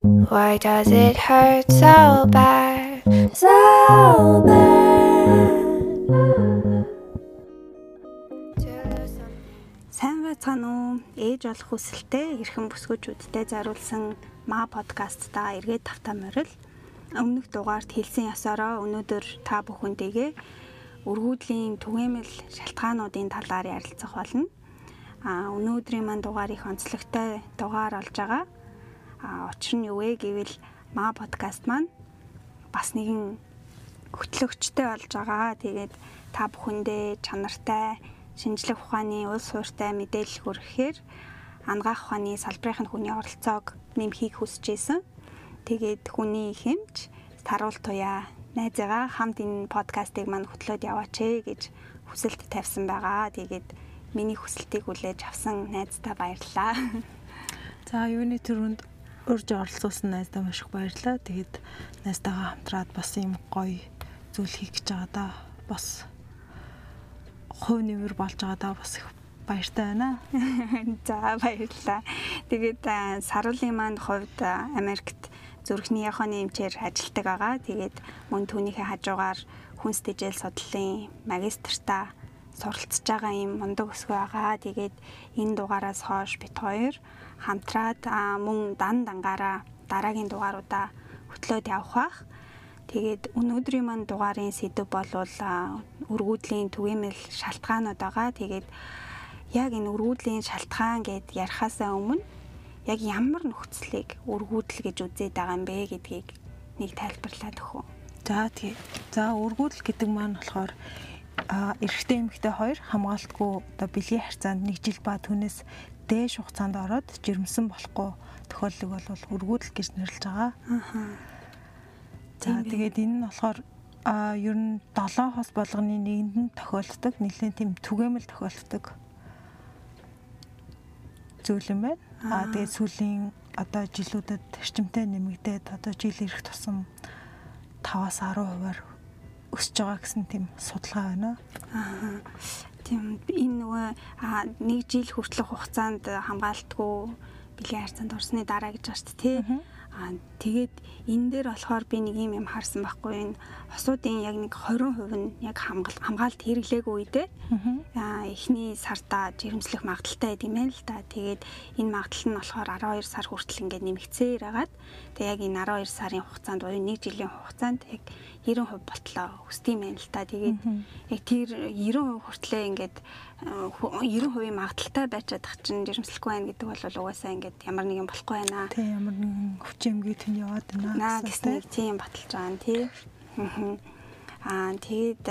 Why does it hurt so bad? So bad. Сайн байцгаана уу? Ээж болох хүсэлтэй эрхэм бүсгүүчүүдтэй зориулсан ма подкастта эргээд тавтаа морил. Өмнөх дугаарт хэлсэн ясаараа өнөөдөр та бүхэнтэйгээ өргүүдлийн түгээмэл шалтгаануудын талаар ярилцах болно. А өнөөдрийн мань дугаар их онцлогтой дугаар болж байгаа. Учир нь юу вэ гэвэл ма подкаст маань бас нэгэн хөтлөгчтэй болж байгаа. Тэгээд та бүхэндээ чанартай шинжлэх ухааны улс хууртай мэдээлэл хүргэхээр ангаах ухааны салбарын хүний оролцоог нэмхийг хүсэж исэн. Тэгээд хүний хэмж таруул туяа найзаагаа хамт энэ подкастыг мань хөтлөөд яваач ээ гэж хүсэлт тавьсан байгаа. Тэгээд миний хүсэлтийг хүлээж авсан найздаа баярлалаа. За юуны төрөнд урьж оролцуулсан найздаа маш их баярлалаа. Тэгээд найзтайгаа хамтраад бас юм гоё зүйл хийх гэж байгаа да. Бас хувь нэмэр болж байгаа да бас их баяртай байна. За баярлалаа. Тэгээд саруулын манд хувьд Америкт зүрхний яхооны эмчээр ажилладаг байгаа. Тэгээд мөн түүнийхээ хажуугаар хүнс тэжээл судлалын магистртаа суралцж байгаа юм мундаг өсгөө байгаа. Тэгээд энэ дугаараас хойш бит хоёр хамтраад мөн дан дангаараа дараагийн дугааруудаа хөтлөөд явах бах. Тэгээд өнөөдрийн мань дугаарын сэдв бол өргүүдлийн түгээмэл шалтгаанууд байгаа. Тэгээд яг энэ өргүүдлийн шалтгаан гэд ярихаасаа өмнө яг ямар нөхцөлийг өргүүдэл гэж үзээд байгаа юм бэ гэдгийг нэг тайлбарлаад өгөө. За тий. За өргүүдэл гэдэг маань болохоор эрэгтэй эмэгтэй хоёр хамгаалтгүй одоо бэлгийн харьцаанд нэг жил ба түүнээс дээш хугацаанд ороод жирэмсэн болохгүй тохиолдлыг бол өргүүдэл гэж нэрлэж байгаа. Аа За тэгээд энэ нь болохоор а ер нь 7 хос болгоны нэгэнд нь тохиолддог нэлээд тийм түгээмэл тохиолддог зүйл юм байна. А тэгээд сүүлийн одоо жилүүдэд эрчимтэй нэмэгдээд одоо жил ирэх тусам 5-аас 10%-аар өсөж байгаа гэсэн тийм судалгаа байна. Аа. Тийм энэ нөгөө нэг жил хүртэлх хугацаанд хамгаалтгүй бэлгийн харьцаанд орсны дараа гэж байна шүү дээ. Аа тэгээд энэ дээр болохоор би нэг юм юм харсан байхгүй энэ хосуудын яг нэг 20% нь яг хамгаалт хэрэглээгүй үедээ аа эхний сартаа жирэмслэх магадaltaй гэдэм байнал л да. Тэгээд энэ магадлал нь болохоор 12 сар хүртэл ингээд нэмэгцээр хагаад тэгээд яг энэ 12 сарын хугацаанд буюу 1 жилийн хугацаанд яг 90% болтлоо өсдөм байнал л да. Тэгээд яг тэр 90% хүртлээ ингээд 90% магадaltaй байчаад тах чинь жирэмслэхгүй байна гэдэг бол угаасаа ингээд ямар нэгэн болохгүй байна. Тий ямар нэгэн хүчимгээ тэн яваад байна. Гэсэн нэг тийм баталж байгаа нь тий. Аа тэгээд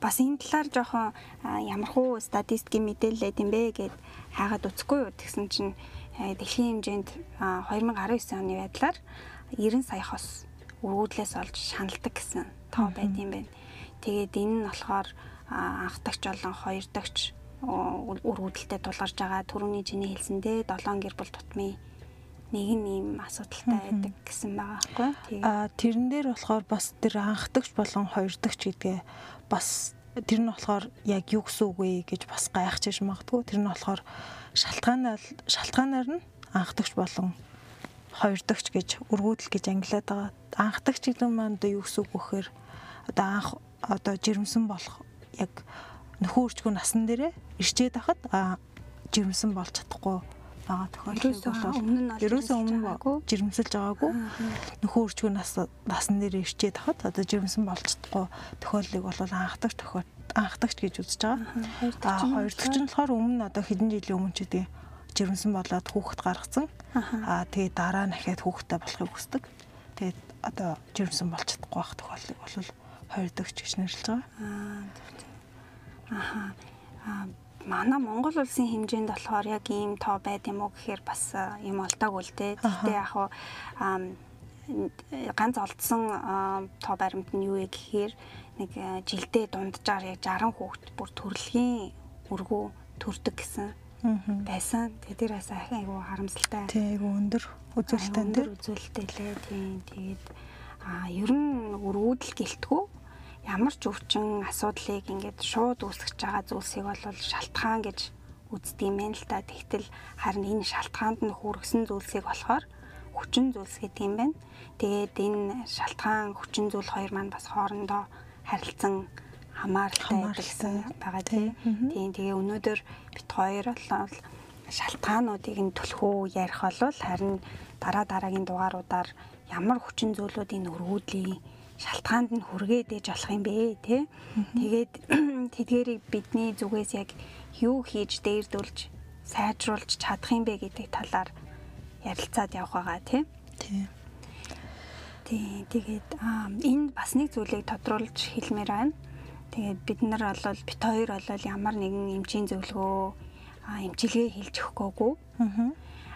бас энэ талаар жоохон ямархуу статистикийн мэдээлэл юм бэ гэд хайгаад үзэхгүй юу тэгсэн чинь дэлхийн хэмжээнд 2019 оны байдлаар 90 сая хос өргөдлөөс олж шаналдаг гэсэн тоо байд юм байна. Тэгээд энэ нь болохоор анх дагч болон хоёр дагч өргөдөлтөд тулгарч байгаа түрүүний чиний хэлсэндээ 7 гэр бүл тутмын нэг нь ийм асуудалтай байдаг гэсэн байгаа байхгүй. Аа тэрэн дээр болохоор бас тэр анхдагч болон хоёрдагч гэдгээ бас тэр нь болохоор яг юу гэсэн үг вэ гэж бас гайхаж магадгүй. Тэр нь болохоор шалтгаанаар шалтгаанаар нь анхдагч болон хоёрдагч гэж өргүүдэл гэж ангилаад байгаа. Анхдагч гэдэг нь маань одоо юу гэсэн үг вэ гэхээр одоо анх одоо жирэмсэн болох яг нөхөн үрчгүү насан дээрээ ирчээд хахад жирэмсэн болж чадахгүй байгаа тохиолдол бол нь ерөөсөө өмнө жирэмсэлж байгаагүй нөхөн үрчгүй нас насн дээр ирчээд хахад одоо жирэмсэн болж чадахгүй тохиолдлыг бол анхдагч тохиол анхдагч гэж үзэж байгаа. А хоёр дахь нь болохоор өмнө одоо хэдэн жилийн өмнө ч гэдэг жирэмсэн болоод хүүхэд гаргацсан. Аа тэгээ дараа ахаад хүүхэдтэй болохыг хүсдэг. Тэгээд одоо жирэмсэн болж чадахгүй байх тохиолдлыг бол хоёр дахь гэж нэрлэж байгаа. Аа. Аа манай Монгол улсын хэмжээнд болохоор яг ийм тоо байд юм уу гэхээр бас юм олдоогүй л дээ. Гэхдээ яг хуу ганц олдсон тоо баримт нь юу вэ гэхээр нэг жилдээ дунджаар яг 60 хүүхэд бүр төрөлхийн өргөө төрдөг гэсэн байсан. Тэгээ дээр бас айгүй харамсалтай. Тий айгүй өндөр үзүүлэлттэй өндөр үзүүлэлттэй лээ. Тий тэгээд а ер нь өргүүдэл гэлтгүү ямар ч өвчин асуудлыг ингээд шууд үүсгэж байгаа зүйлсийг бол шалтгаан гэж үздэг юм байна л да. Тэгтэл харин энэ шалтгаанд нь хүргэсэн зүйлсийг болохоор хүчин зүйлс гэдэг юм байна. Тэгээд энэ шалтгаан хүчин зүйл хоёр маань бас хоорондоо харилцан хамааралтай гэсэн байгаа тийм. Тэгээ өнөөдөр бит хоёр бол шалтгаануудыг нь түлхүү ярих бол харин дараа дараагийн дугааруудаар ямар хүчин зүйлүүд энэ өргүүдлийн шалтгаанд нь хүргээд ээж болох юм бэ тий. Тэгээд тэдгэрийг бидний зүгээс яг юу хийж дээрдүүлж сайжруулж чадах юм бэ гэдэг талаар ярилцаад явах байгаа тий. Тий. Тий. Тэгээд энэ бас нэг зүйлийг тодруулж хэлмээр байна. Тэгээд бид нар бол бит хоёр бол ямар нэгэн эмчийн зөвлөгөө эмчилгээ хэлж өгөхгүйгүй.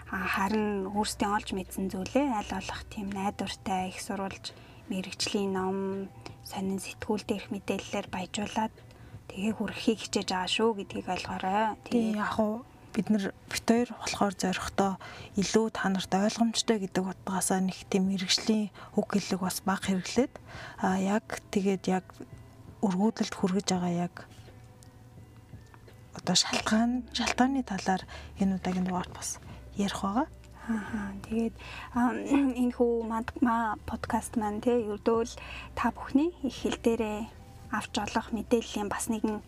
Харин өөрсдийн олж мэдсэн зүйлээ аль болох тийм найдвартай их сурулж мэрэгжлийн ном, сонин сэтгүүл дээрх мэдээллээр баяжуулаад тэгээ хүрхийг хичээж байгаа шүү гэдгийг ойлгоорой. Тэгээ яг уу бид нар бит хоёр болохоор зорихдоо илүү та нарт ойлгомжтой гэдэг утгаасаа нэг тийм мэрэгжлийн үг хэллэг бас баг хэрэглээд а яг тэгээд яг өргөдөлд хүргэж байгаа яг одоо шалтгаан шалтгааны талаар энэ удаагийн дугаарт бас ярих байгаа. Аа тэгээд энэ хүү маа подкаст маань тий ердөөл та бүхний их хэл дээрээ авч олох мэдээллийн бас нэгэн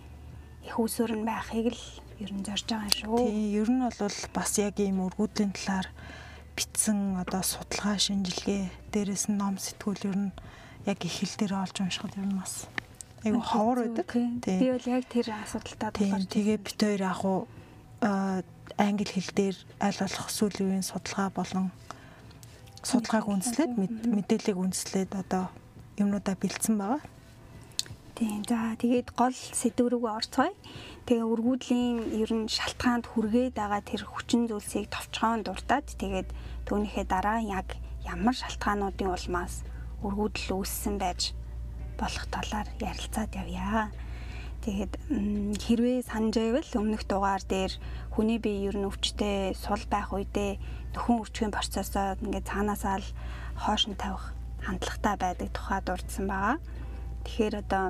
их усүр нь байхыг л ер нь зорж байгаа шүү. Тий ер нь бол бас яг ийм өргүүдлийн талаар битсэн одоо судалгаа шинжилгээ дээрэс нь ном сэтгүүл ер нь яг их хэл дээр олж уншихад ер нь бас айгу ховор байдаг. Би бол яг тэр асуудалтай тулгарч. Тэгээ бит хоёр яг уу англи хэл дээр аль болох сүүлийн үеийн судалгаа болон судалгааг үндэслээд мэдээллийг үндэслээд одоо юмнуудаа бэлдсэн байгаа. Тийм. За тэгээд гол сэдв рүү орцгоё. Тэгээ өргүүдлийн ер нь шалтгаанд хүргээд байгаа тэр хүчин зүйлсийг товчхон дуртаад тэгээд түүнийхээ дараа яг ямар шалтгаануудын улмаас өргүүдэл үүссэн байж болох талаар ярилцаад явъя. Тэгээд хэрвээ санаж байвал өмнөх дугаар дээр хүний бие ер нь өвчтэй сул байх үедээ нөхөн өвчгийн процессоо ингээд цаанаасаа л хоош нь тавих хандлагатай байдаг тухай дурдсан байгаа. Тэгэхээр одоо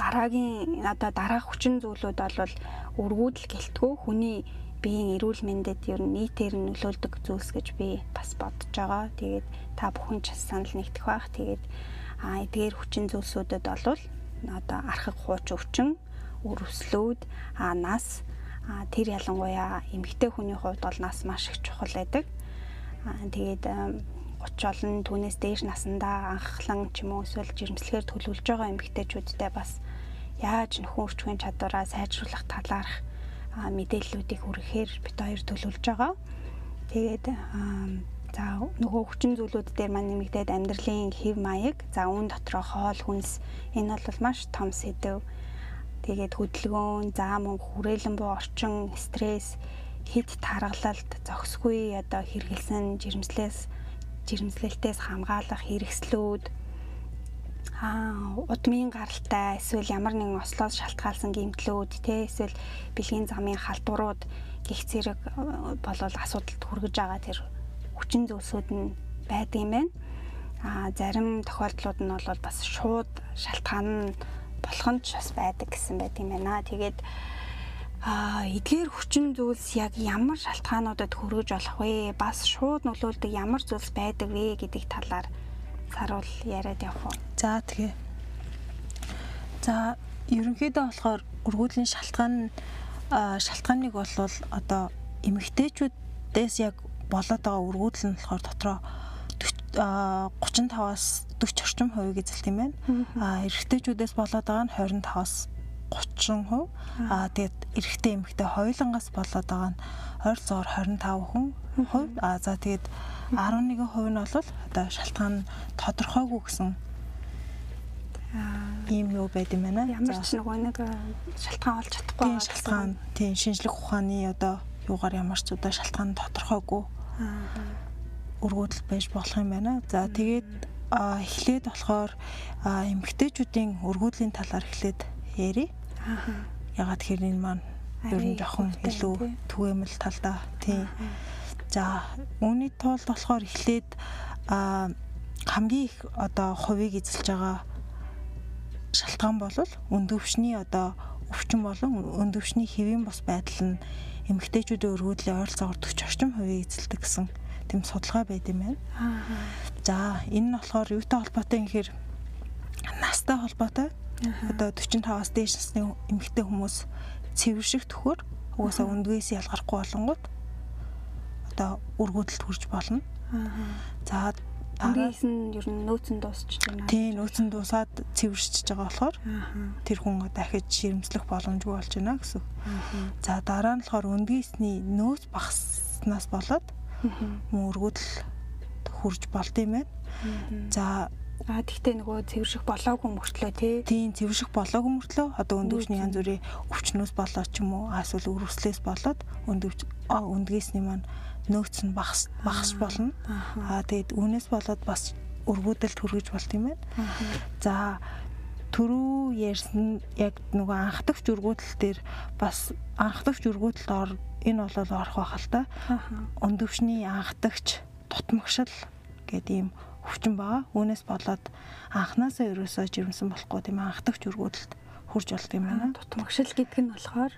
дараагийн одоо дараах хүчин зүйлүүд бол өргүүдэл гэлтгүү хүний биеийн эрүүл мэндэд ер нь нийтээр нөлөөлдөг зүйлс гэж би бас бодож байгаа. Тэгээд та бүхэн ч санал нэгдэх бах. Тэгээд а эдгээр хүчин зүйлсүүдэд бол одоо архаг хууч өвчин, үр өслүүд, а нас тэр ялангуяа эмэгтэй хүний хувьд бол нас маш их чухал байдаг. Тэгээд 30 олон түүнээс дээш насандаа анхлан ч юм уу эсвэл жирэмслэгээр төлөвлөж байгаа эмэгтэйчүүдтэй бас яаж нөхөн өрчгийн чадвараа сайжруулах талаарх мэдээллүүдийг хүргэхээр бит хоёр төлөвлөж байгаа. Тэгээд за нөгөө хүчин зүйлүүд дээр маань нэмэгдээд амьдралын хэв маяг, за үүн дотроо хоол хүнс. Энэ бол маш том сэдв. Тэгээд хөдөлгөөн, заа мөнгө, хүрээлэн буй орчин, стресс, хэд таргалалт, зохисгүй одоо хэрэгэлсэн жирэмслээс жирэмслэлтээс хамгаалах хэрэгслүүд. Аа удмын гаралтай эсвэл ямар нэгэн ослоос шалтгаалсан гэмтлүүд те эсвэл бэлгийн замын халдварууд гих зэрэг э, болол асуудалд хүргэж байгаа тэр хүчин зүйлсүүд нь байдаг юм байна. Аа зарим тохиолдлууд нь бол бас шууд шалтгаан болох нь ч бас байдаг гэсэн байт юм байна. Тэгээд а эдгээр хүчин зүйлс яг ямар шалтгаануудад хүргэж болох вэ? Бас шууд нөлөөлдөг ямар зүйлс байдаг вэ гэдэг талаар саруул яриад явах уу? За тэгээ. За ерөнхийдөө болохоор өргүүдлийн шалтгаан шалтгааныг бол одоо эмэгтэйчүүдээс яг болоод байгаа өргүүдэл нь болохоор дотроо 35-аас 40 орчим хувийг эзэлт юм байна. А эрэгтэйчүүдээс болоод байгаа нь 25-аас 30%. А тэгээд эрэгтэй эмэгтэй хоёулангаас болоод байгаа нь ойролцоогоор 25%. А за тэгээд 11% нь бол одоо шалтгаан тодорхойгүй гэсэн ийм юу байд юм байна. Ямар ч нэг нэг шалтгаан олж чадахгүй шалтгаан тийм шинжлэх ухааны одоо юугаар ямар ч удаа шалтгаан тодорхойгүй өргөдөл байж болох юм байна. За тэгээд эхлээд болохоор эмгтээчүүдийн өргөдлийн талаар эхлээд ярий. Ягаад тэгэхээр энэ маань ер нь жоохон илүү түгээмэл талдаа тийм. За үүний тулд болохоор эхлээд хамгийн их одоо хувийг эзэлж байгаа шалтгаан бол өндөвшний одоо өвчин болон өндөвшний хэвийн бус байдал нь эмэгтэйчүүдийн өргөдлийн ойролцоогоор 40 орчим хувийг эзэлдэг гэсэн тийм судалгаа байд юм байна. Аа. За энэ нь болохоор юутай холбоотой юм гэхээр настай холбоотой. Одоо 45-аас дээш насны эмэгтэй хүмүүс цэвэрших төхөр угаасаа өндгөөс ялгархгүй болонгууд одоо өргөдөлт хүрч болно. Аа. За Ангис нь ер нь нөөцөн дуусч байна. тийм нөөцөн дуусаад цэвэршиж байгаа болохоор тэр хүн дахиж ширэмслэх боломжгүй болж байна гэсэн. За дараа нь болохоор өндгийсний нөөц багаснаас болоод өргөдөл хурж болд юм байна. За Аа тэгтээ нөгөө цэвэрших болоогүй мөртлөө тий. тийм цэвэрших болоогүй мөртлөө одоо өндөвчний янз бүрийн өвчнөөс болоод ч юм уу эсвэл өрөвслээс болоод өндөвч а өндгийсний маань нөөц нь багас багасч болно. Аа тэгээд үүнээс болоод бас өргөдөлт хүргэж болт юм байна. За түрүү ярьсан яг нөгөө анхдагч өргөдөл дээр бас анхдагч өргөдөлд ор энэ бол орох байх л та. Өндөвчний анхдагч тутмагшил гэдэг ийм өвчин байгаа. Үүнээс болоод анханасаа ерөөсөө жирэмсэн болохгүй тийм анхдагч өргөдөлд хурж болт юм байна. Тутмагшил гэдэг нь болохоор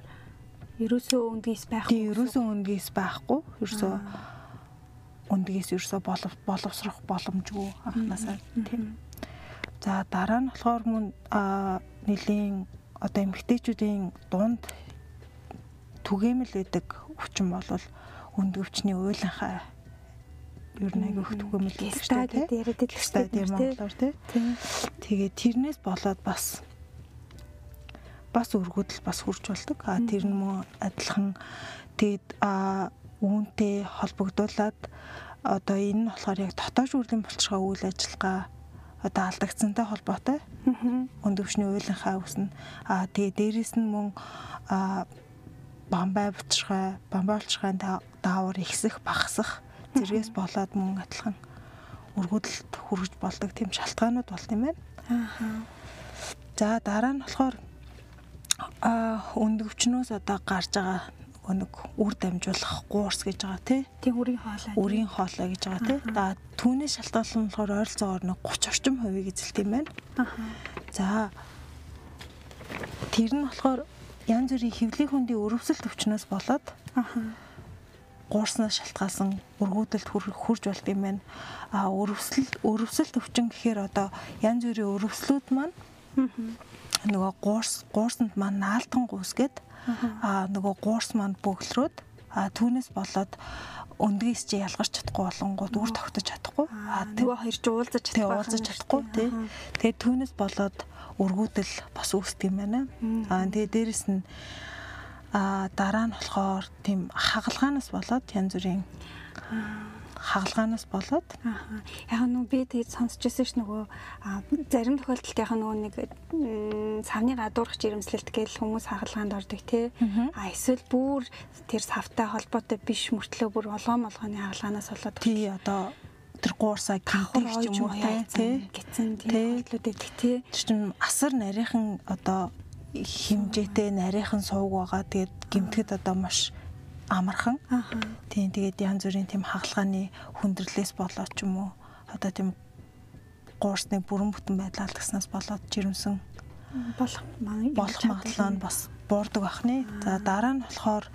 ерөөсөө өндгийс байхгүй. Тийм ерөөсөө өндгийс байхгүй. Ерөөсөө өндгийс ерөөсөө болов боловсрох боломжгүй анханасаа тийм. За дараа нь болохоор мөн нэлийн одоо эмэгтэйчүүдийн дунд түгээмэл байдаг өвчин бол өндгөвчний уйланхаа ер нь айгүйх түгээмэл байдаг шүү дээ. гэдэг яриад байдаг шүү дээ. монголоор тий. Тийм. Тэгээд тэрнээс болоод бас бас өргөдөл бас хурж болдог. А тэр нь мөн адилхан тэгэд а үүнтэй холбогдуулаад одоо энэ нь болохоор яг дотоож үрлийн булчирхай үйл ажиллагаа одоо алдагдсантай холбоотой Аа. өндөвчний уйланхаа үснэ. А тэгээ дээрэс нь мөн а бамбай булчирхай, бамбай булчирхайн даавар ихсэх, багасах зэргээс болоод мөн адилхан өргөдөлт хүргэж болдог тийм шалтгаанууд болт юм байна. Аа. За дараа нь болохоор өндөвчнөөс одоо гарч байгаа нэг үр дамжуулах гуурс гэж байгаа тий. Тийм үрийн хоолой. Үрийн хоолой гэж байгаа тий. За түүнээс шалтгаалсан болохоор ойролцоогоор нэг 30 орчим хувийг эзэлт юм байна. За тэр нь болохоор янз бүрийн хөвлийн хөндийн өрөвсөлт өвчнөөс болоод Аа. гуурснаас шалтгаалсан өргөдөлт хүр- хурж болт юм байна. А өрөвсөл өрөвсөлт өвчин гэхээр одоо янз бүрийн өрөвслүүд маань нөгөө гуурс гуурсанд маань наалтан гүйсгээд а нөгөө гуурс маань бөглөрөөд а түүнээс болоод өндгийс чи ялгарч чадахгүй болонгууд үр тогтож чадахгүй. Аа. тэг- Нөгөө хоёр ч уулзаж чадахгүй. уулзаж чадахгүй тий тэгээд түүнээс болоод өргүүдэл бас үүсдэг юм байна. А тэгээд дээрэс нь а дараа нь болохоор тийм хагалгаанаас болоод янз бүрийн хагалгаанаас болоод Аа. Яг нөгөө би тэгээд сонсч байсан ш нөгөө зарим тохиолдолд яг нөгөө нэг савны гадуурх жирэмслэлт гэл хүмүүс хагалгаанд ордог тий. А эсвэл бүр тэр савтай холбоотой биш мөртлөө бүр олгон молгооны хагалгаанаас болоод тий одоо тэр гуурсаа гинтих ч юм уу тий гэсэн Тий. байдаг тий. Тэр чинь асар нарийнхан одоо химжээтэй нарийнхан сууг байгаа. Тэгээд гимтгэд одоо маш амархан. Тийм тэгээд янз бүрийн тийм хагалгааны хүндрэлээс болоод ч юм уу одоо тийм гуурсны бүрэн бүтэн байдал алдагснаас болоод жирэмсэн болох болох магадлал нь бас буурдаг бахны. За дараа нь болохоор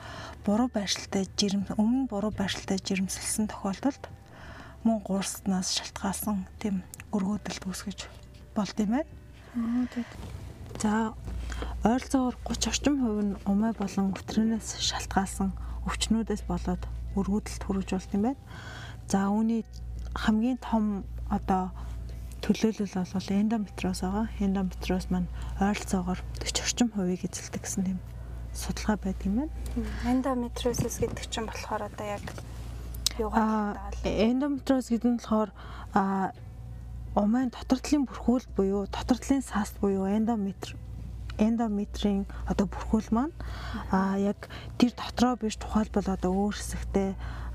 буруу байршилтай жирэм өмнө буруу байршилтай жирэмсэлсэн тохиолдолд мөн гуурснаас шалтгаалсан тийм өргөдөлт үүсгэж болд юм байна. За ойролцоогоор 30 орчим хувь нь умай болон өтрөнөөс шалтгаалсан өвчнүүдээс болоод өргөдөлт хүрэж болт юм байна. За үүний хамгийн том одоо төлөөлөл бол эндометриоз байгаа. Эндометриоз маань ойролцоогоор 40 орчим хувийг эзэлдэг гэсэн тийм судалгаа байдаг юм байна. Эндометриозис гэдэг чинь болохоор одоо яг юугаар Аа таавал эндометриоз гэдэг нь болохоор умайн дотор талын бүрхүүл буюу дотор талын саст буюу эндометр эндометрийн одоо бүрхүүл маань аа яг тэр дотроо биш тухайлбал одоо өөр хэсэгтээ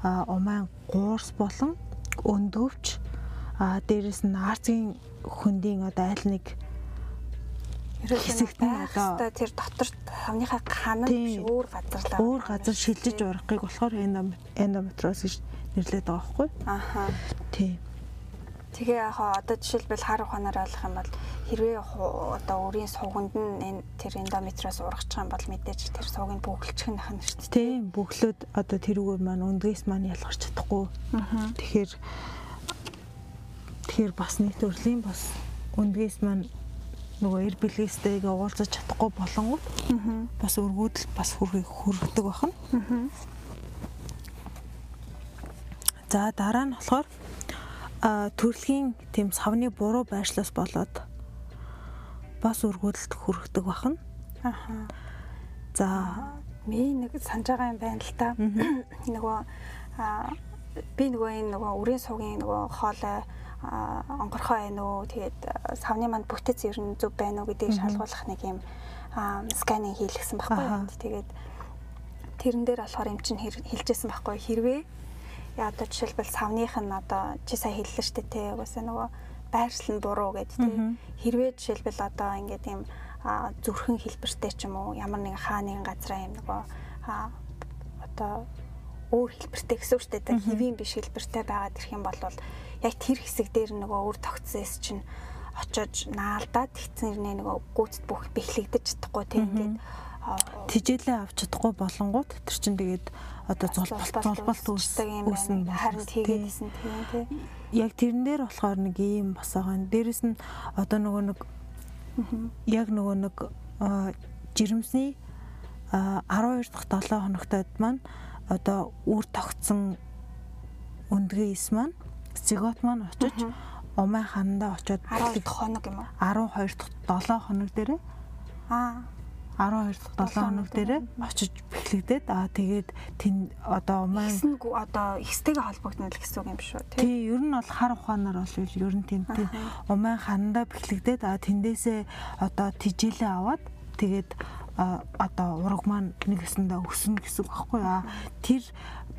аа умайн гуурс болон өндөвч аа дээрэс нь арцгийн хөндийн одоо аль нэг хэсэгт нь одоо- тэр дотор савныхаа ханад Тийм. биш өөр газар л өөр газар шилжиж урахыг болохоор эндометриоз гэж нэрлэдэг байгаа байхгүй Аха. тий Тэгээ яг хаа одоо жишээлбэл хар ухаанаар ойлгох юм бол хэрвээ одоо өрийн суганд нь энэ тэр эндометриоос ургачих юм бол мэдээж тэр суугийг бүгэлчих нь ахна шүү дээ. Тийм бөглөөд одоо тэрүүгээр маань өндгөөс маань ялгарч чадахгүй. Тэгэхээр тэгэхээр бас нэг төрлийн бас өндгөөс маань нөгөө эр бэлгээстэйгээ уулзаж чадахгүй болонгууд бас өргүүдэл бас хүрхийг хүрдэг бахна. За дараа нь болохоор төрөлхийн тийм савны буруу байршлаас болоод бас өргөдөлт хүрхдэг бахна. Аха. За Ми нэг санаж байгаа юм байна л та. Нөгөө би нөгөө энэ нөгөө үрийн суугийн нөгөө хоолой онгорхоо байна уу тэгээд савны манд бүтэц ер нь зөв байна уу гэдгийг шалгуулах нэг юм сканинг хийлгсэн байхгүй. Тэгээд тэрэн дээр болохоор юм чинь хэлжсэн байхгүй хэрвээ яа одоо жишээлбэл савных нь одоо чи сая хэллээ дээ те. Угаасаа нөгөө байршил нь буруу гэдэг Мгм. хэрвээ жишээлбэл одоо ингээд юм зүрхэн хэлбэртэй ч юм уу ямар нэгэн хаа нэгэн газраа юм нөгөө одоо өөр хэлбэртэй гэсэн үг шүү дээ. Хэвийн биш хэлбэртэй байгаад ирэх юм бол яг тэр хэсэг дээр нөгөө өөр тогтсоос чинь очиж наалдаад тэгсэн ирнэ нөгөө гүйцэд бүх бэхлэгдэж чадахгүй тийм а, тижээлээ авч чадахгүй болонгууд тэр чинь тэгээд одоо юм үүснэ. Харин тийгээдсэн тийм тийм. яг тэрэн дээр болохоор нэг ийм бас байгаа. Дээрэс нь одоо нөгөө нэг яг нөгөө нэг жирэмсний а, 12 дахь 7 хоногтойд маань одоо үр тогтсон өндгөө ис маань зигот маань очиж умай хандаа очоод 12 дахь хоног юм уу? 12 дахь 7 хоног дээрээ Аа. 12 дахь 7 хоног дээрээ очиж бэхлэгдээд аа тэгээд тэн одоо Ихсэнгүү одоо ихстэйгээ холбогдно л гэсэн үг юм шүү тийм. Тий, ер нь бол хар ухаанаар бол ер нь тийм умаа хандаа бэхлэгдээд а тэндээсээ одоо тижилээ аваад тэгээд одоо ураг маань нэгэсэндээ өснө гэсэн үг байхгүй а тэр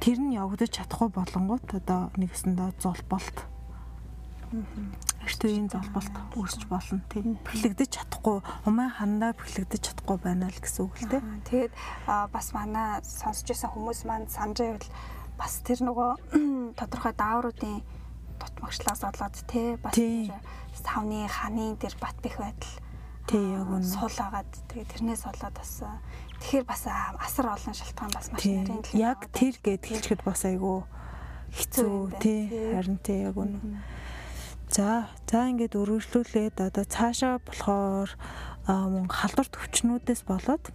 тэр нь явагдаж чадахгүй болонгууд одоо нэгэсэндээ золболт эртүгийн золболт үүсч болно тийм бэхлэгдэж чадахгүй умаа хандаа бэхлэгдэж чадахгүй байна л гэсэн үг л тийм Тэгээд бас манай сонсч байсан хүмүүс маань санаж байвал бас тэр нөгөө тодорхой даавруудын те бас Тий. тэр савны ханы тэр бат бэх байдал Тий, яг үнэ. сул агаад тэгээд тэрнээс болоод бас тэгэхээр бас асар олон шалтгаан бас маш нарийн Яг тэр гэд хэлчихэд бас айгүй Хэцүү тий. харин тий яг үнэ. За за ингээд өргөжлүүлээд одоо цаашаа болохоор мөн халдвар төвчнүүдээс болоод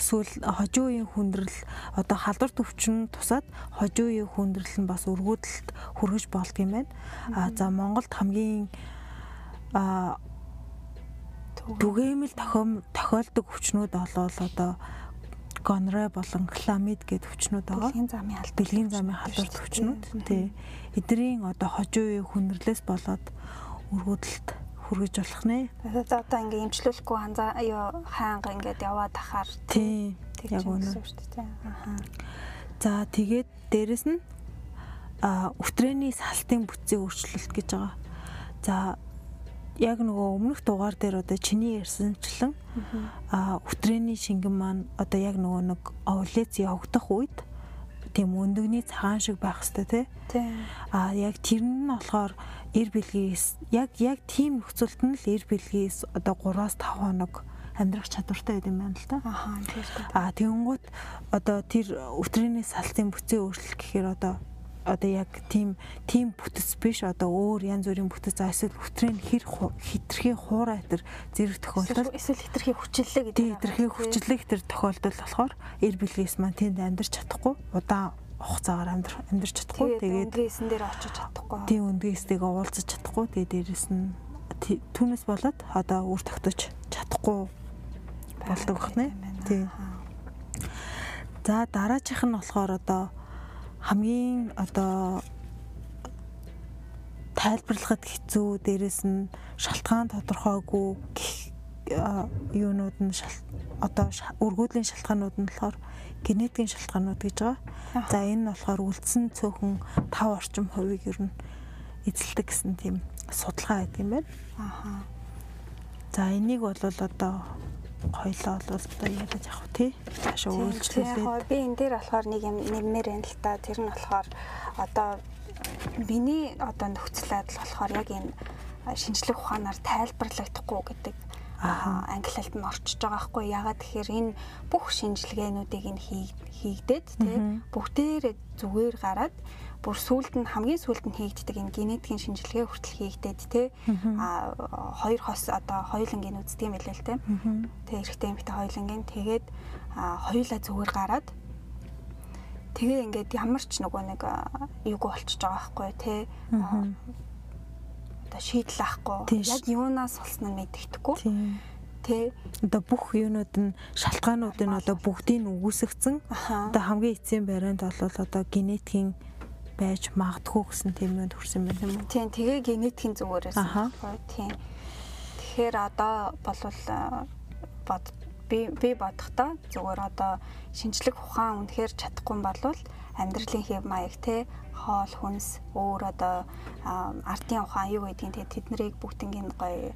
эсвэл хожуу үеийн хүндрэл одоо халдвар төвчин тусаад хожуу үеийн хүндрэл нь бас өргөдөлт хүргэж болдго юм байна. А за Монголд хамгийн а түгээмэл. тохиом тохиолдог хүчнүүд олвол одоо гонре болон хламид гэдэг хүчнүүд байгаа. Бэлгийн замын алт. Бэлгийн замын халдвар төвчнүүд тий. Эдрийн одоо хожуу хүндрэлээс болоод өргөдөлт хүргэж болох нэ. Тэгээд одоо ингээ имчлүүлэхгүй ханзаа юу хаанга ингээд яваад ахаар Тий. Яг үнэ. шүү дээ. Аха. За тэгээд дээрэс нь а өвтрэний салтын бүтцийн өөрчлөлт гэж байгаа. За яг нөгөө өмнөх дугаар дээр одоо чиний ярьсанчлан а өвтрэний шингэн маань одоо яг нөгөө нэг овуляц явагдах үед тийм өндөгний цагаан шиг байх хэвээр тий. А яг тэр нь болохоор эр бэлгээс яг яг тийм нөхцөлд нь л эр бэлгээс одоо 3-5 хоног амьдрах чадвартай байд юм байна л та. Аха тийм шүү дээ. А тэгэнгუთ одоо тэр өвтрийний салтын бүтцийн өөрчлөлт гэхээр одоо одоо яг тийм тийм бүтэц биш одоо өөр янз бүрийн бүтэц а эсвэл өвтрийн хэр хитрхи хуурай тэр зэрэг тохиолдолд Эсвэл хитрхи хүчиллээ гэдэг. хитрхи хүчлэг тэр тохиолдол болохоор эр бэлгээс маань тэнд амьдарч чадахгүй удаан хугацаагаар амьдр амьдарч чадахгүй. Тэгээд өндгөөсөн дээр очиж чадахгүй. тийм өндгөөстэйгээ уулзаж чадахгүй. Тэгээд дээрэс нь түүнээс болоод одоо үр тогтож чадахгүй болдог бахнэ тий. За дараачих нь болохоор одоо хамгийн одоо тайлбарлахад хэцүү дээрэс нь шалтгаан тодорхойгүй гэх юунууд нь одоо өргөдлийн шалтгаанууд нь болохоор генетикийн шалтгаанууд гэж байгаа. За энэ нь болохоор үлдсэн цөөхөн 5 орчим хувийг ер нь эзэлдэг гэсэн тийм судалгаа байдаг юм байна. Аха. За энийг бол одоо хоёлоо бол одоо яриад явах тий. Цаашаа үйлчлүүлээд би энэ дээр болохоор нэг юм нэмээр байна л та. Тэр нь болохоор одоо миний одоо нөхцөл байдал болохоор яг энэ шинжлэх ухаанаар тайлбарлагдахгүй гэдэг англи хэлд нь орчиж байгаа хгүй ягаад тэгэхээр энэ бүх шинжилгээнүүдийг нь хийгдээд тий бүгдээрээ зүгээр гараад бүр сүулт нь хамгийн сүулт нь хийгддэг энэ генетикийн шинжилгээ хүртэл хийгдээд тий а хоёр хос одоо хоёулангийн үздэг юм билээ л тий тэгээ эрэгтэй эмэгтэй хоёулангийн тэгээд хоёулаа зүгээр гараад тэгээ ингээд ямар ч нөгөө нэг юг болчихж байгаа байхгүй тий одоо шийдэл авахгүй яг юунаас болсон нь мэддэхгүй тий. Одоо бүх юунууд нь шалтгаанууд нь одоо бүгдийг нь үүсгэсэн одоо хамгийн эцсийн барианд бол одоо генетикийн байж магадгүй гэсэн тийм юм төрсэн байна юм уу? Тийм тэгээ генетикийн зүгээрээс. Тийм. Тэгэхээр одоо болвол бод би би бодохдоо зүгээр одоо шинжлэх ухаан үнэхээр чадахгүй болвол амьдралын хэв маяг те хоол хүнс өөр одоо ардын ухаан юу гэдгийг те тэднийг бүгднийг гоё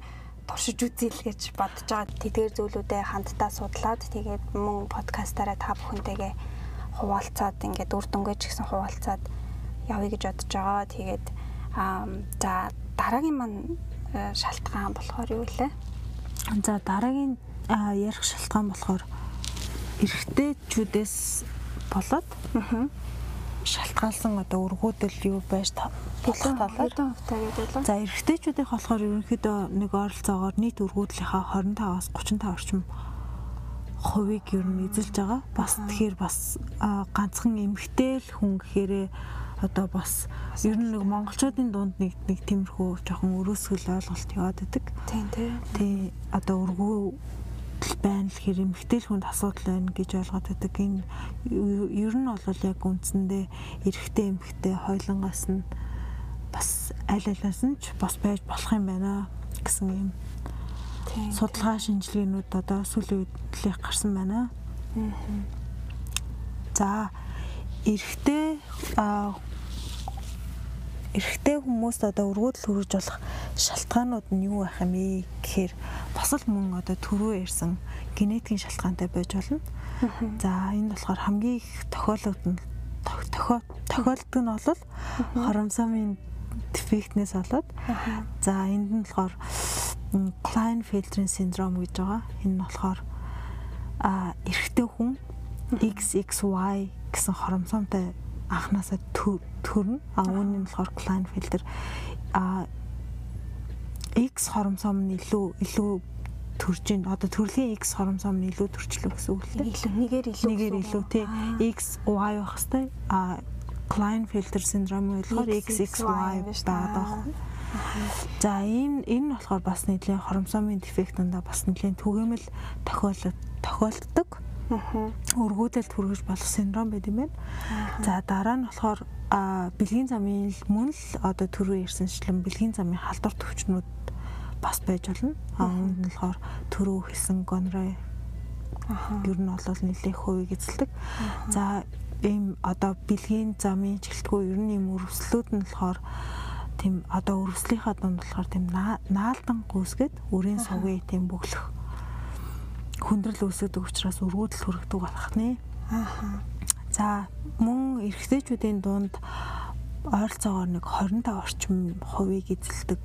туршиж үзье л гэж бодож байгаа. Тэдгээр зүйлүүдэд хамтдаа судлаад тэгээд мөн подкастаараа та бүхэнтэйгээ хуваалцаад ингээд үр дүнгээ ч гэсэн хуваалцаад явъя гэж бодож байгаа. Тэгээд за дараагийн маань э, шалтгаан болохоор юу вэ? За дараагийн ярих шалтгаан болохоор эрэгтэйчүүдээс болоод шалтгаалсан одоо өргүүдэл юу байж болох талаар. За эрэгтэйчүүдийн болохоор ерөнхийдөө нэг ойролцоогоор нийт өргүүдлийнхаа 25-аас 35 орчим хувийг ер нь эзэлж байгаа. Бас тэгэхээр бас ганцхан эмэгтэй л хүн гэхээрээ одоо бас ер нь нэг монголчуудын дунд нэг нэг тиймэрхүү жоохон өрөөсгөл ойлголт яваад байдаг. Тийм тийм. Тий одоо өргөө байна л хэр эмгтэл хүнд асуудал байна гэж ойлгоод байдаг. Энэ ер нь бол яг үндсэндээ эрэгтэй эмгтэй хойлонгоос нь бас аль алиас нь ч бас байж болох юм байна гэсэн юм. Судалгаа шинжилгээнүүд одоо сүүлийн үед гарсан байна. За эрэгтэй эрэгтэй хүмүүст одоо өргөдөл хүргэж болох шалтгаанууд нь юу байх юм бэ гэхээр бас л мөн одоо түрүү ярьсан генетикийн шалтгаантай байж болно. За энэ болохоор хамгийн их тохиолдолд нь тохиолддог нь бол хоромсомын дефектнээс болоод за энд нь болохоор Klinefelter синдром гэж байгаа. Энэ нь болохоор а эрэгтэй хүн XXY гэсэн хоромсомтой анханасаа төрнө. А үүний нь болохоор Klinefelter а X хоромсом нь илүү илүү төрж ин одоо төрлийн X хоромсом нь илүү төрчлөө гэсэн үг л дээ. Нэгээр илүү нэгээр илүү тий. X Y байх хэвээр. А Klinefelter синдром болохоор XXY байгаа даа. За энэ энэ болохоор бас нэлийн хоромсомын дефект дандаа бас нэлийн түгээмэл тохиолдод тохиолддог өргүүдэлд хүргэж болох синдром байт юм байна. За дараа нь болохоор бэлгийн замын мөн л одоо түрүү ярьсанчлан бэлгийн замын халдвар төвчнүүд бас байж болно. Үүнд нь болохоор түрүү хэлсэн гонрой ер нь бол нэлээд хувийг эзэлдэг. За ийм одоо бэлгийн замын жилтгүү ер нь ийм өрөвслүүд нь болохоор тийм одоо өрөвслийнхаа дунд болохоор тийм наалдан гүйсгээд үрийн сугийн тийм бөглөх хүндрэл үүсгэдэг учраас өргөдөл хүргэдэг болох нэ. Аа. За мөн эрэгтэйчүүдийн дунд ойролцоогоор нэг 25 орчим хувийг эзэлдэг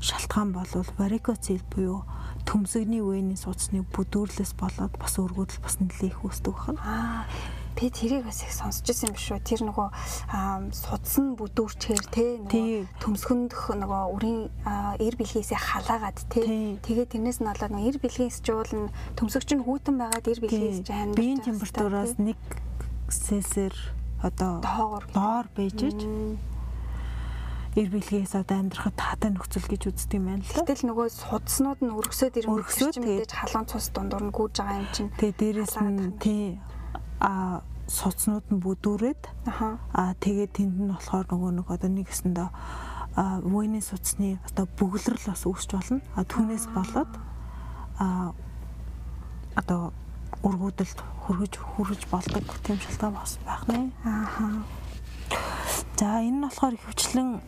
шалтгаан бол варикоцел буюу төмсөгний вений судасны бүдүүрлээс болоод бас өргөдөл бас нэлээд их үүсдэг байна. Аа би тэрийг бас их сонсч ирсэн юм шүү. Тэр нөгөө судсан бүдүүрчээр те нөгөө төмсгөндөх нөгөө үрийн эр бэлгээс халаагаад те. Тэгээд тэрнээс нь болоод нөгөө эр бэлгээс жуулна төмсөгч нь хүүтэн байгаад эр бэлгээс ч амьд биеийн температураас нэг сэлсээр одоо доор байж ич. Эр бэлгээс одоо амьдрахад таатай нөхцөл гэж үздэг юм байна л. Гэтэл нөгөө судснууд нь өргөсөд өргөсөд мэдээж халуун цус дундуур нь гүйж байгаа юм чинь. Тэгээ дээрэс нь. тий а суцнууд нь бүдүүрээд аа тэгээд тэнд нь болохоор нөгөө нэг одоо нэг гэсэндээ а войны суцны одоо бөглөрл бас үүсч болно. А түүнээс болоод а одоо өргүүдэлд хүргэж хүргэж болдог тийм шалтгаан бас байх нэ. Аа. За энэ нь болохоор ихэвчлэн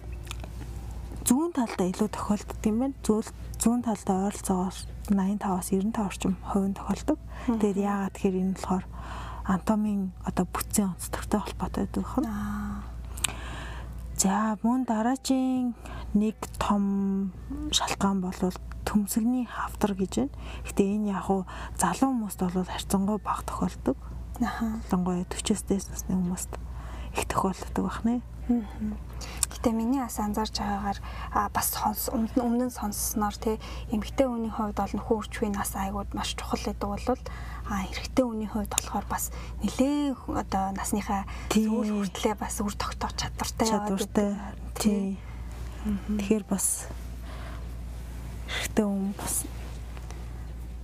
зүүн талдаа илүү тохиолддог юм байна. Зүйл зүүн талдаа ойролцоогоор 85-аас 95 орчим хувийн тохиолдог. Тэгээд яагаад тэгэхээр энэ болохоор анатомийн одоо бүтцийн онцлогтой холбоотой байдаг юм. За мөн дараагийн нэг том шалтгаан бол төмсгний хавдар гэж байна. Гэтэ энэ яг уу залуу хүмүүст бол харьцангуй бага тохиолдог. Аха. Ялангуяа 40-с дээш насны хүмүүст их тохиолддог байна. Гэтэ миний бас анзаарч байгаагаар бас өмнө нь сонссноор те эмэгтэй хүний хувьд бол нөхөн үрчвийн нас айгууд маш чухал гэдэг бол а эрэгтэй хүний хувьд болохоор бас нэлээд одоо насныхаа сүүл хүртлээ бас үр тогтоох чадвартай Чадвартай. Тий. Тэгэхээр бас хэрэгтэй хүн бас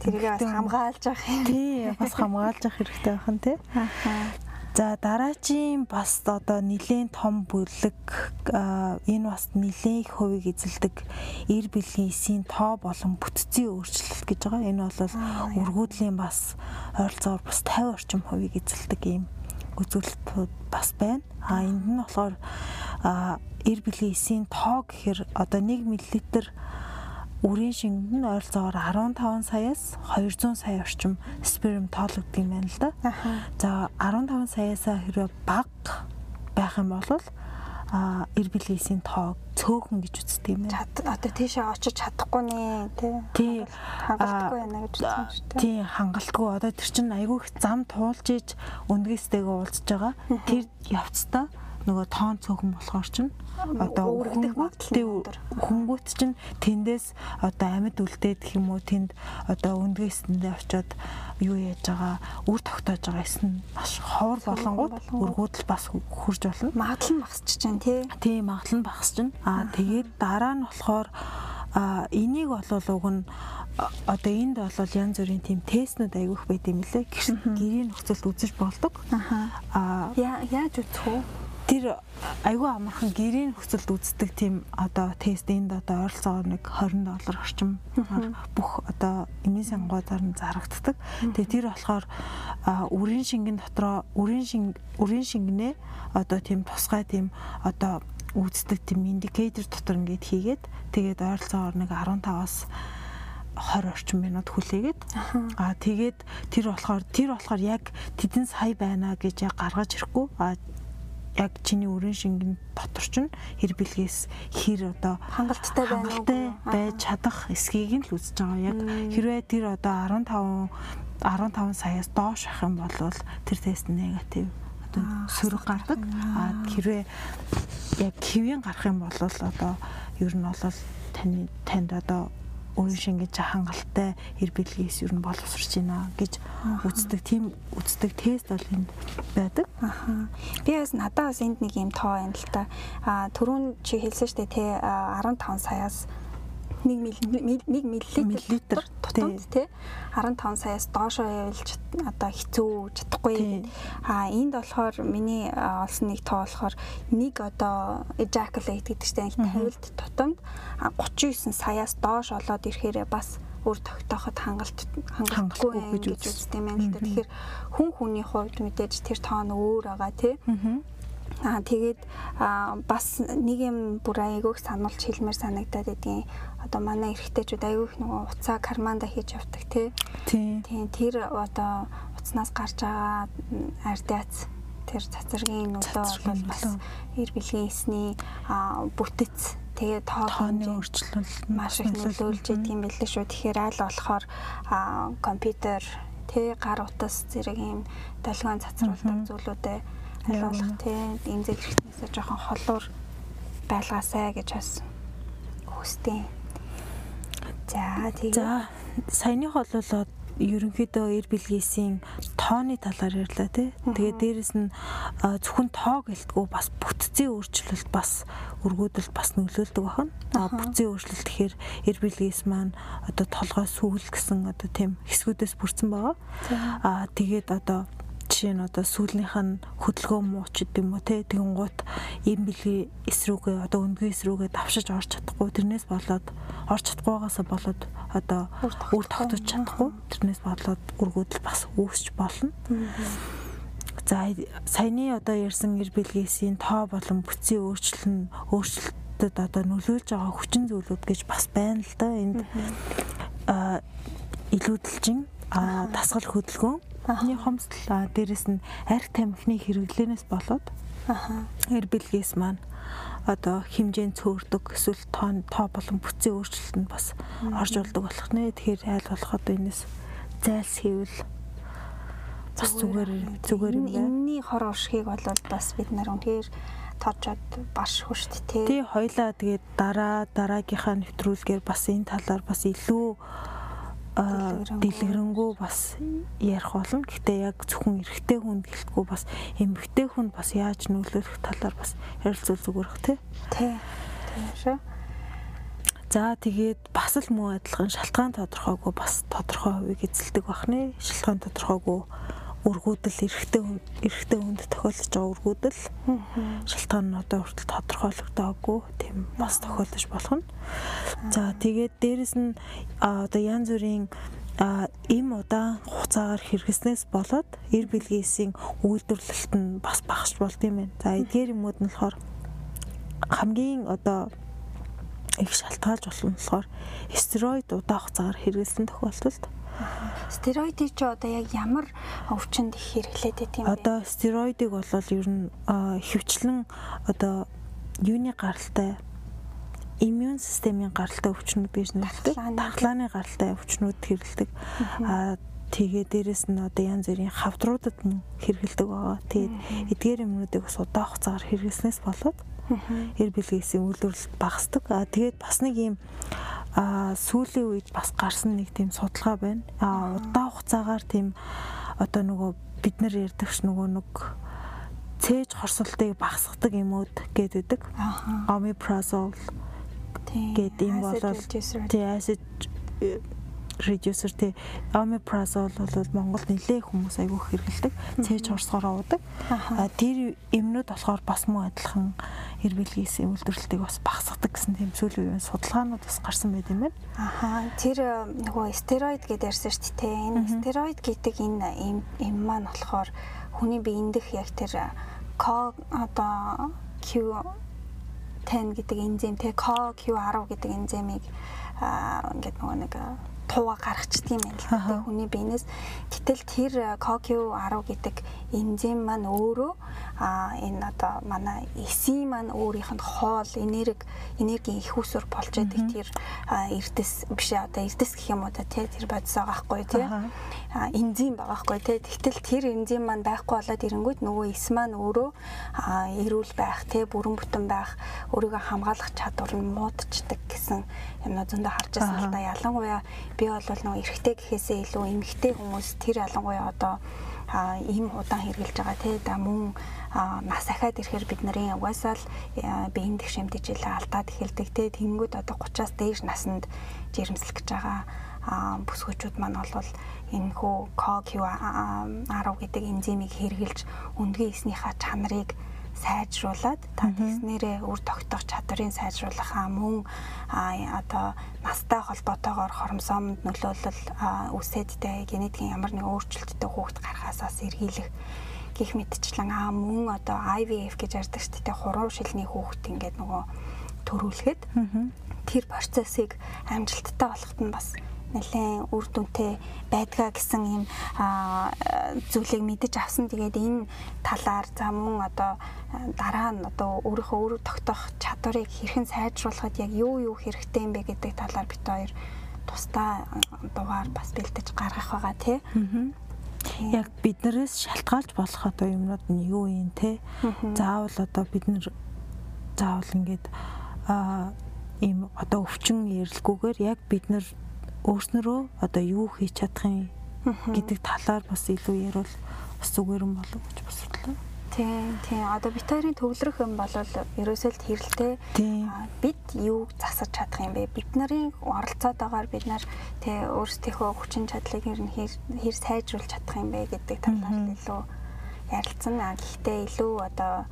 тэрийг бас хамгаалж авах юм. тий бас хамгаалж авах хэрэгтэй байна тий. За дараагийн бас одоо нэлийн том бүлэг энэ бас нэлийн их хувийг эзэлдэг эр бэлгийн эсийн тоо болон бүтцийн өөрчлөлт гэж байгаа. Энэ бол өргүүдлийн бас ойролцоогоор бас 50 орчим хувийг эзэлдэг ийм үзүүлэлтүүд бас байна. А энд нь болохоор эр бэлгийн эсийн тоо гэхээр одоо 1 мл үрийн шингэнд нь ойролцоогоор 15 саяас 200 сая орчим сперм тоологддог юм байна л да. За 15 саяасаа хэрвээ бага байх юм бол а эр билээсийн тоог цөөхөн гэж үздэг юм байна. Одоо тийшээ очиж чадахгүй нэ тий. Хангалтгүй байна гэж үзсэн шүү дээ. Тий хангалтгүй. Одоо тэр чинь айгүй их зам туулж иж өндгөөстэйгээ уулзж байгаа. Тэр явцдаа нөгөө тоон цөөхөн болохоор чинь одоо тий, өндөр. хөнгүүт чинь тэндээс одоо амьд үлдээд гэх юм уу тэнд одоо өндгөөсөндөө очиод юу яаж байгаа үр тогтоож байгаа эсн маш ховор болонгууд болонгууд. өргүүдэл бас хурж болно. Магадлал нь багасч чинь тий. Тийм магадлал нь багасч нь. Аа тэгээд дараа нь болохоор а энийг болол уг нь одоо энд бол янз бүрийн тийм тестнүүд аявих байт юм лээ. Гэрийн нөхцөлд үзэж болдог. Аха. А Яа яаж үзэх вэ? Тэр айгүй амархан гэрийн нөхцөлд үздэг тийм одоо тест энд одоо ойролцоогоор нэг 20 доллар орчим бүх одоо эмийн сангуудаар нь зарагддаг. Тэгээ тэр болохоор үрийн шингэн дотроо үрийн шинг үрийн шингэнээ одоо тийм тусгай тийм одоо үздэг тийм индикатор дотор ингээд хийгээд тэгээд ойролцоогоор нэг 15-аас 20 орчим минут хүлээгээд аа тэгээд тэр болохоор тэр болохоор яг тэдэн сая байна гэж гаргаж ирэхгүй. Аа яг чиний өрийн шингэн дотор чинь хэр бэлгээс хэр одоо Хангалттай байна уу? байж чадах эсхийг нь л үзэж байгаа. Яг хэрвээ тэр одоо 15 15 саяас доош ах юм бол тэр тест негатив одоо сөрөг гардаг. Аа хэрвээ яг кивийн гарах юм бол одоо ер нь бол таны танд одоо өөрийн шингэж хангалттай хэр бэлгээс ер нь боловсрч байна гэж үздэг тийм үздэг тест бол энд байдаг. Аха. Би бас надад бас энд нэг юм тоо байна л та. А түрүүн чи хэлсэн дээ те а, 15 саяас 1 мл 1 мл Миллилитр, тутамд те 15 саяас доошоо явуулж одоо хэцүү чадахгүй. Тий. А энд болохоор миний олсон нэг тоо болохоор нэг одоо ejaculate гэдэг чинь тавилт тутамд а, 39 саяас доош олоод ирэхээр бас өөр тогтооход хангалт хангалтгүй гэж үздэг юм байна л да. Тэгэхээр хүн хүний хувьд мэдээж тэр тоон өөр байгаа тий. Аа тэгээд бас нэг юм бүр айгүйх сануулж хэлмээр санагдаад байдгийн одоо манай эрэгтэйчүүд айгүйх нөгөө уцаа карманда хийж явдаг тий. Тийм. Тэр одоо уцнаас гарч байгаа ардиац тэр цацрагийн нөлөө бол бас эр бэлгийн эсний бүтэц тэгээд тоо Тооны өөрчлөлт маш их нөлөөлж идэг юм билээ шүү. Тэгэхээр аль болохоор компьютер тэ гар утас зэрэг юм долгион цацруулдаг зүйлүүдэд болох тэ эмзэг хэрэгтнээсээ жоохон холуур байлгаасай гэж бас хүсдэг. За тэгээд За саяных бололоо ерөнхийдөө эр бэлгээсийн тооны талаар ярьлаа тий. Тэгээд дээрэс нь зөвхөн тоо гэлтгүү бас бүтцийн өөрчлөлт бас өргөдөл бас нөлөөлдөг байна. А бүтцийн өөрчлөлт гэхээр эр бэлгээс маань одоо толгой сүүл гэсэн одоо тийм хэсгүүдээс бүрдсэн байгаа. А тэгээд одоо жишээ нь одоо сүүлнийх нь хөдөлгөөн муу ч гэдэм үү те? Тэгэн гут им бэлгийн эсрүүгээ одоо өндгөө эсрүүгээ давшиж орж чадахгүй. Тэрнээс болоод орж чадахгүйгаасаа болоод одоо үр тогтож чадахгүй. тэрнээс болоод үргүүдэл бас үүсч болно. За саяны одоо ярьсан эр бэлгээсийн тоо болон бүтцийн өөрчлөл нь өөрчлөлтөд одоо нөлөөлж байгаа хүчин зүйлүүд гэж бас байна л да энд илүүдэлжин а дасгал хөдөлгөөн Эхний хомсдол дээрэс нь арх тамхины хэрэглэнээс болоод эр бэлгээс маань одоо хэмжээнд цөөрдөг эсвэл тоо тоо болон бүтцийн өөрчлөлт нь бас орж болдог болох нэ. Тэгэхээр айл болох одоо энэс зайлс хийвэл бас зүгээр зүгээр юм байна. Энийний хор уршгийг бол бас бид нар үнэхээр тоочод баш хүшт тий. Тий хоёлаа тэгээд дараа дараагийнхаа нэвтрүүлгээр бас энэ талаар бас илүү дэлгэрэнгүй бас ярих болно. Гэхдээ яг зөвхөн эрэгтэй хүнд гэлтгүй бас эмэгтэй хүнд бас яаж нөлөөлөх талаар бас ярилцвал зүгээр бах тий. Тий. Тийм шүү. За тэгээд бас л муу адилхан шалтгаан тодорхойгүй бас тодорхой хувийг эзэлдэг бах нэ. Шалтгаан тодорхойгүй өргүүдэл эрэгтэй эрэгтэй хүнд тохиолдож байгаа өргүүдэл шалтгаан нь одоо хүртэл тодорхойлогдоогүй. Тийм бас тохиолдож болох нь. За тэгээд дээрэс нь одоо янз бүрийн а им удаан хугацаагаар хэрэгснээс болоод эр билгээсийн үйлдвэрлэлт нь бас багасч болд юм байна. За эдгээр юмуд нь болохоор хамгийн одоо их шалтгаалж болох нь болохоор стероид удаан хугацаагаар хэрэглэсэн тохиолдолд Стероидыг ч одоо яг ямар өвчнөд их хэрэглээд байт юм бэ? Одоо стероидыг бол ер нь хөвчлэн одоо юуны гаралтай иммун системийн гаралтай өвчнүүд бийж нөлөөлдөг. Дархлааны гаралтай өвчнүүд хэрэглэдэг. Аа тэгээ дээрэс нь одоо янз бүрийн хавдруудад мөн хэрэглэдэг байгаа. Тэгээд эдгээр юмнуудыг бас удаан хугацаагаар хэрэглэснээс болоод эр бэлгээсийн үйлдвэрлэлт багасдаг. Аа тэгээд бас нэг юм а сүүлийн үед бас гарсан нэг тийм судалгаа байна. А удаан хугацаагаар тийм одоо нөгөө бид нар ярьдагч нөгөө нэг цээж хорсолтыг багасгадаг юмуд гэдэг. Omeprazole гэдэг юм болол тий acid reducer тий omeprazole бол Монголд нэлээд хүмүүс айгүй хэрэгэлдэг. Цээж хорсгороо уудаг. Тэр эмнүүд болохоор бас муу адилхан эр бэлгээс үйлдвэрлэлтийг бас багасгадаг гэсэн тийм сүүлийн үеийн судалгаанууд бас гарсан байт юм байна. Аха тэр нөгөө стероид гэдээ ярьсан шүү дээ. Энэ стероид гэдэг энэ эм маань болохоор хүний биеийн дэх яг тэр Q одоо Q 10 гэдэг энзим те CoQ10 гэдэг энзимийг ингээд нөгөө нэг тууга гаргачихдаг юм байна л да хүний биенээс. Гэтэл тэр CoQ10 гэдэг энзим маань өөрөө а энэ одоо манай эсийн маань өөрийнх нь хоол энерги энергийн их усүр болж байдаг тэр эрдэс биш одоо эрдэс гэх юм уу та тэр бодис байгаа хгүй тий энзим байгаа хгүй тий тэгтэл тэр энзим маань байхгүй болоод ирэнгүүт нөгөө эс маань өөрөө эрүүл байх тий бүрэн бүтэн байх өөрийгөө хамгаалах чадвар нь муудчихдаг гэсэн юмнууд зөндөө харж байсан л да ялангуяа би бол нөгөө эрэгтэй гэхээсээ илүү эмэгтэй хүмүүс тэр ялангуяа одоо ийм удаан хэрглэж байгаа тий да мөн нас ахаад ирэхээр бид нарын угаасаа л биеийн дэх шимтгийлээ алдаад эхэлдэг тий тэнгүүд одоо 30-аас дээш наснд жирэмслэх гэж байгаа бүсгүүчүүд маань бол энэ хөө CoQ10 гэдэг энзимийг хэрглэж өндгөө эснийхаа чанарыг сайжруулад та тэгснээрээ үр тогтоох чадрын сайжруулахаа мөн одоо настай холбоотойгоор хоромсоомд нөлөөлөл үсэдтэй генетикийн ямар нэг өөрчлөлттэй хүүхд гарахаасаас эргийлэх гих мэдчлэн аа мөн одоо IVF гэж ярьдаг шүү дээ хуруу шилний хүүхд ингээд нөгөө төрүүлэхэд тэр процессыг амжилттай болоход нь бас нэлээд үр дүнтэй байдгаа гэсэн юм зүйлийг мэдэж авсан. Тэгээд энэ талаар за мөн одоо дараа нь одоо өөрийнхөө өөрөө тогтоох чадварыг хэрхэн сайжруулахад яг юу юу хэрэгтэй юм бэ гэдэг талаар бит хоёр тусдаа дугаар бас бэлдэж гаргах байгаа тий. Яг биднээс шалтгаалж болох одоо юмнууд нь юу юм те. Заавал одоо бид нар заавал ингээд а ийм одоо өвчин ярилгүйгээр яг бид нар өөрснөрөө одоо юу хийж чадах юм гэдэг талаар бас илүү ярил. Бас зүгээр юм болов гэж бас бодлоо. Тийм тийм одоо бит хоёрын төвлөрөх юм бол ерөөсөө л хэрэлтэй бид юу засаж чадах юм бэ? Бид нарын оролцоод байгаагаар бид нар тий өөрсдийнхөө хүчин чадлыг ер нь хэр сайжруулж чадах юм бэ гэдэг талаар илүү ярилцсан. Гэхдээ илүү одоо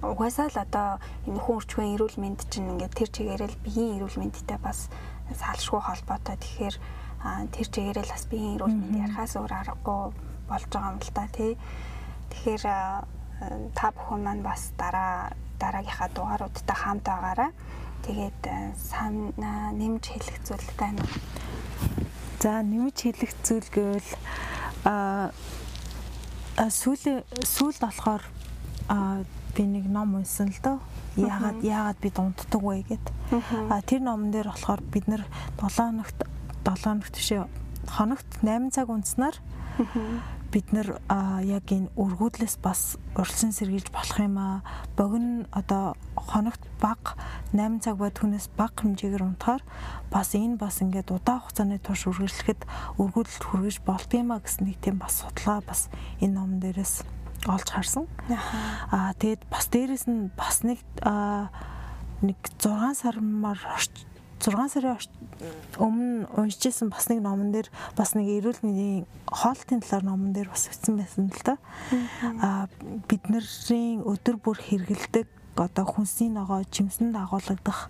угаасаа л одоо энэ хүн өрчгөн эрүүл мэнд чинь ингээд тэр чигээрэл биеийн эрүүл мэндтэй бас салшгүй холбоотой тэгэхээр тэр чигээрэл бас биеийн эрүүл мэнд ярахаас өөр аргагүй болж байгаа юм л да тий. Тэгэхээр та бүхэн маань бас дараа дараагийнхаа дугааруудтай хамт байгаарай. Тэгээд сан нэмж хэлэх зүйл байна. За нэмж хэлэх зүйл гэвэл а сүүл сүүлд болохоор а би нэг ном унсан л доо. Яагаад яагаад бид унтдаг вэ гэд. А тэр номон дээр болохоор бид нэр 7 хоногт 7 хоногт бишээ хоногт 8 цаг унтснаар бид нэр яг энэ өргүүдлээс бас урьдчилан сэргийлж болох юм аа. Богино одоо хоногт баг 8 цаг ба түүнээс бага хэмжээгээр унтахаар бас энэ бас ингээд удаан хугацааны турш үргэлжлэхэд өргүүдлэлт хүргэж болдгийм а гэсэн нэг тийм бас судалгаа бас энэ номон дээрээс олж харсан. Аа тэгээд бас дээрэс нь бас нэг нэг 6 сармаар 6 сарын өмнө уншижсэн бас нэг номон дээр бас нэг эрүүл мэндийн хоолтын талаар номон дээр бас бичсэн байсан л да. Аа бидний өдөр бүр хэрэгэлдэг одоо хүнсний ногоо жимсэнд агуулгадах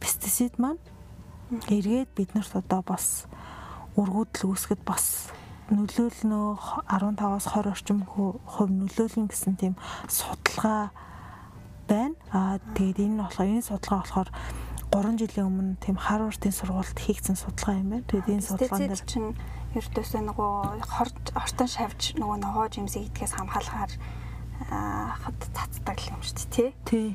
пестицид маань эргээд биднэрт одоо бас өргөдөл үүсгэд бас нөлөөлнө 15-аас 20 орчим хувь нөлөөлнө гэсэн тийм судалгаа байна. Аа тэгээд энэ нь болохоор энэ судалгаа болохоор 3 жилийн өмнө тийм Харвардын сургуульд хийгдсэн судалгаа юм байна. Тэгээд энэ судалгаан дээр чинь ердөөсөө нөгөө хортон шавж нөгөө ногоо жимсийг идгээс хамгаалахаар хад цацдаг юм шүү дээ тий.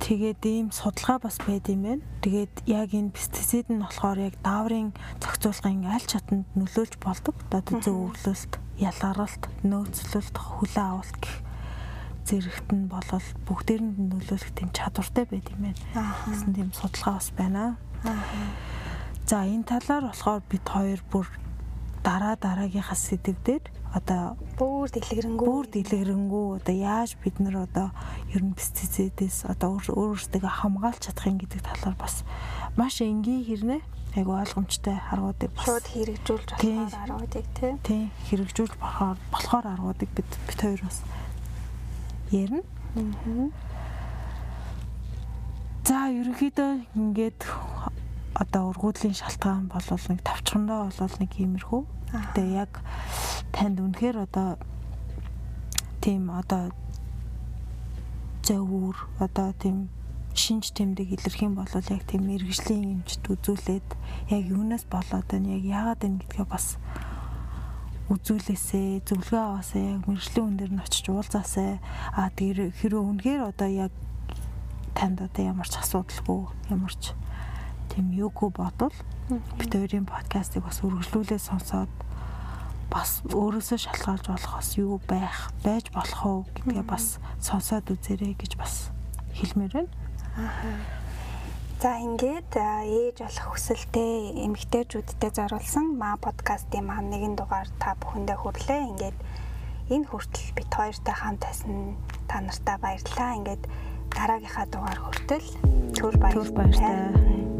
Тэгээд ийм судалгаа бас байд юм байна. Тэгээд яг энэ пестицид нь болохоор яг дааврын зохицуулгын аль чатанд нөлөөлж болдог. Одоо зөв өвлөлт, ялгаралт, нөөцлөлт, хүлээ авалт гэх зэрэгт нь болол бүгдээрэнд нөлөөлөх тийм чадвартай байд юм байна. гэсэн тийм судалгаа бас байна. За энэ талаар болохоор бид хоёр бүр дараа дараагийнхаа сэдвээр одоо бүр дэлгэрэнгүй. бүр дэлгэрэнгүй. Одоо яаж бид нар одоо ер нь пестицидээс одоо өөрөөсөө хамгаалж чадах юм гэдэг талаар бас маш энгийн хэрнээ айгу ойлгомжтой аргуудыг бас шууд хэрэгжүүлж болохоор аргуудыг тий. Хэрэгжүүлж болохоор болохоор аргуудыг бид бит хоёр бас ярина. За ерөнхийдөө ингээд одоо ургуудлын шалтгаан бол нэг тавчхандаа бол нэг иймэрхүү. Тэгээ яг танд үнэхээр одоо тийм одоо зөвөр одоо тийм шинж тэмдэг илэрх юм бол яг тийм мэрэгжлийн юмчд үзүүлээд яг юунаас болоод байна яг яагаад байна гэдгээ бас үзүүлээсээ зөвлөгөө аваасаа яг мэрэгжлийн хүн дээр нь очиж уулзаасаа а тэр хэрвээ үнэхээр одоо яг танд одоо ямар ч асуудалгүй ямар ч тийм юугүй бодвол бид хоёрын подкастыг бас үргэлжлүүлээ сонсоод бас өөрөөсөө шалгаалж болох бас юу байх байж болох уу гэдгээ бас сонсоод үзээрэй гэж бас хэлмээр байна. За ингээд ээж болох хүсэлтэй эмэгтэйчүүдтэй зориулсан маа подкастын маань нэгэн дугаар та бүхэндээ хүрлээ. Ингээд энэ хүртэл бит хоёртой хамт байсан та нартай баярлалаа. Ингээд дараагийнхаа дугаар хүртэл түр баяртай.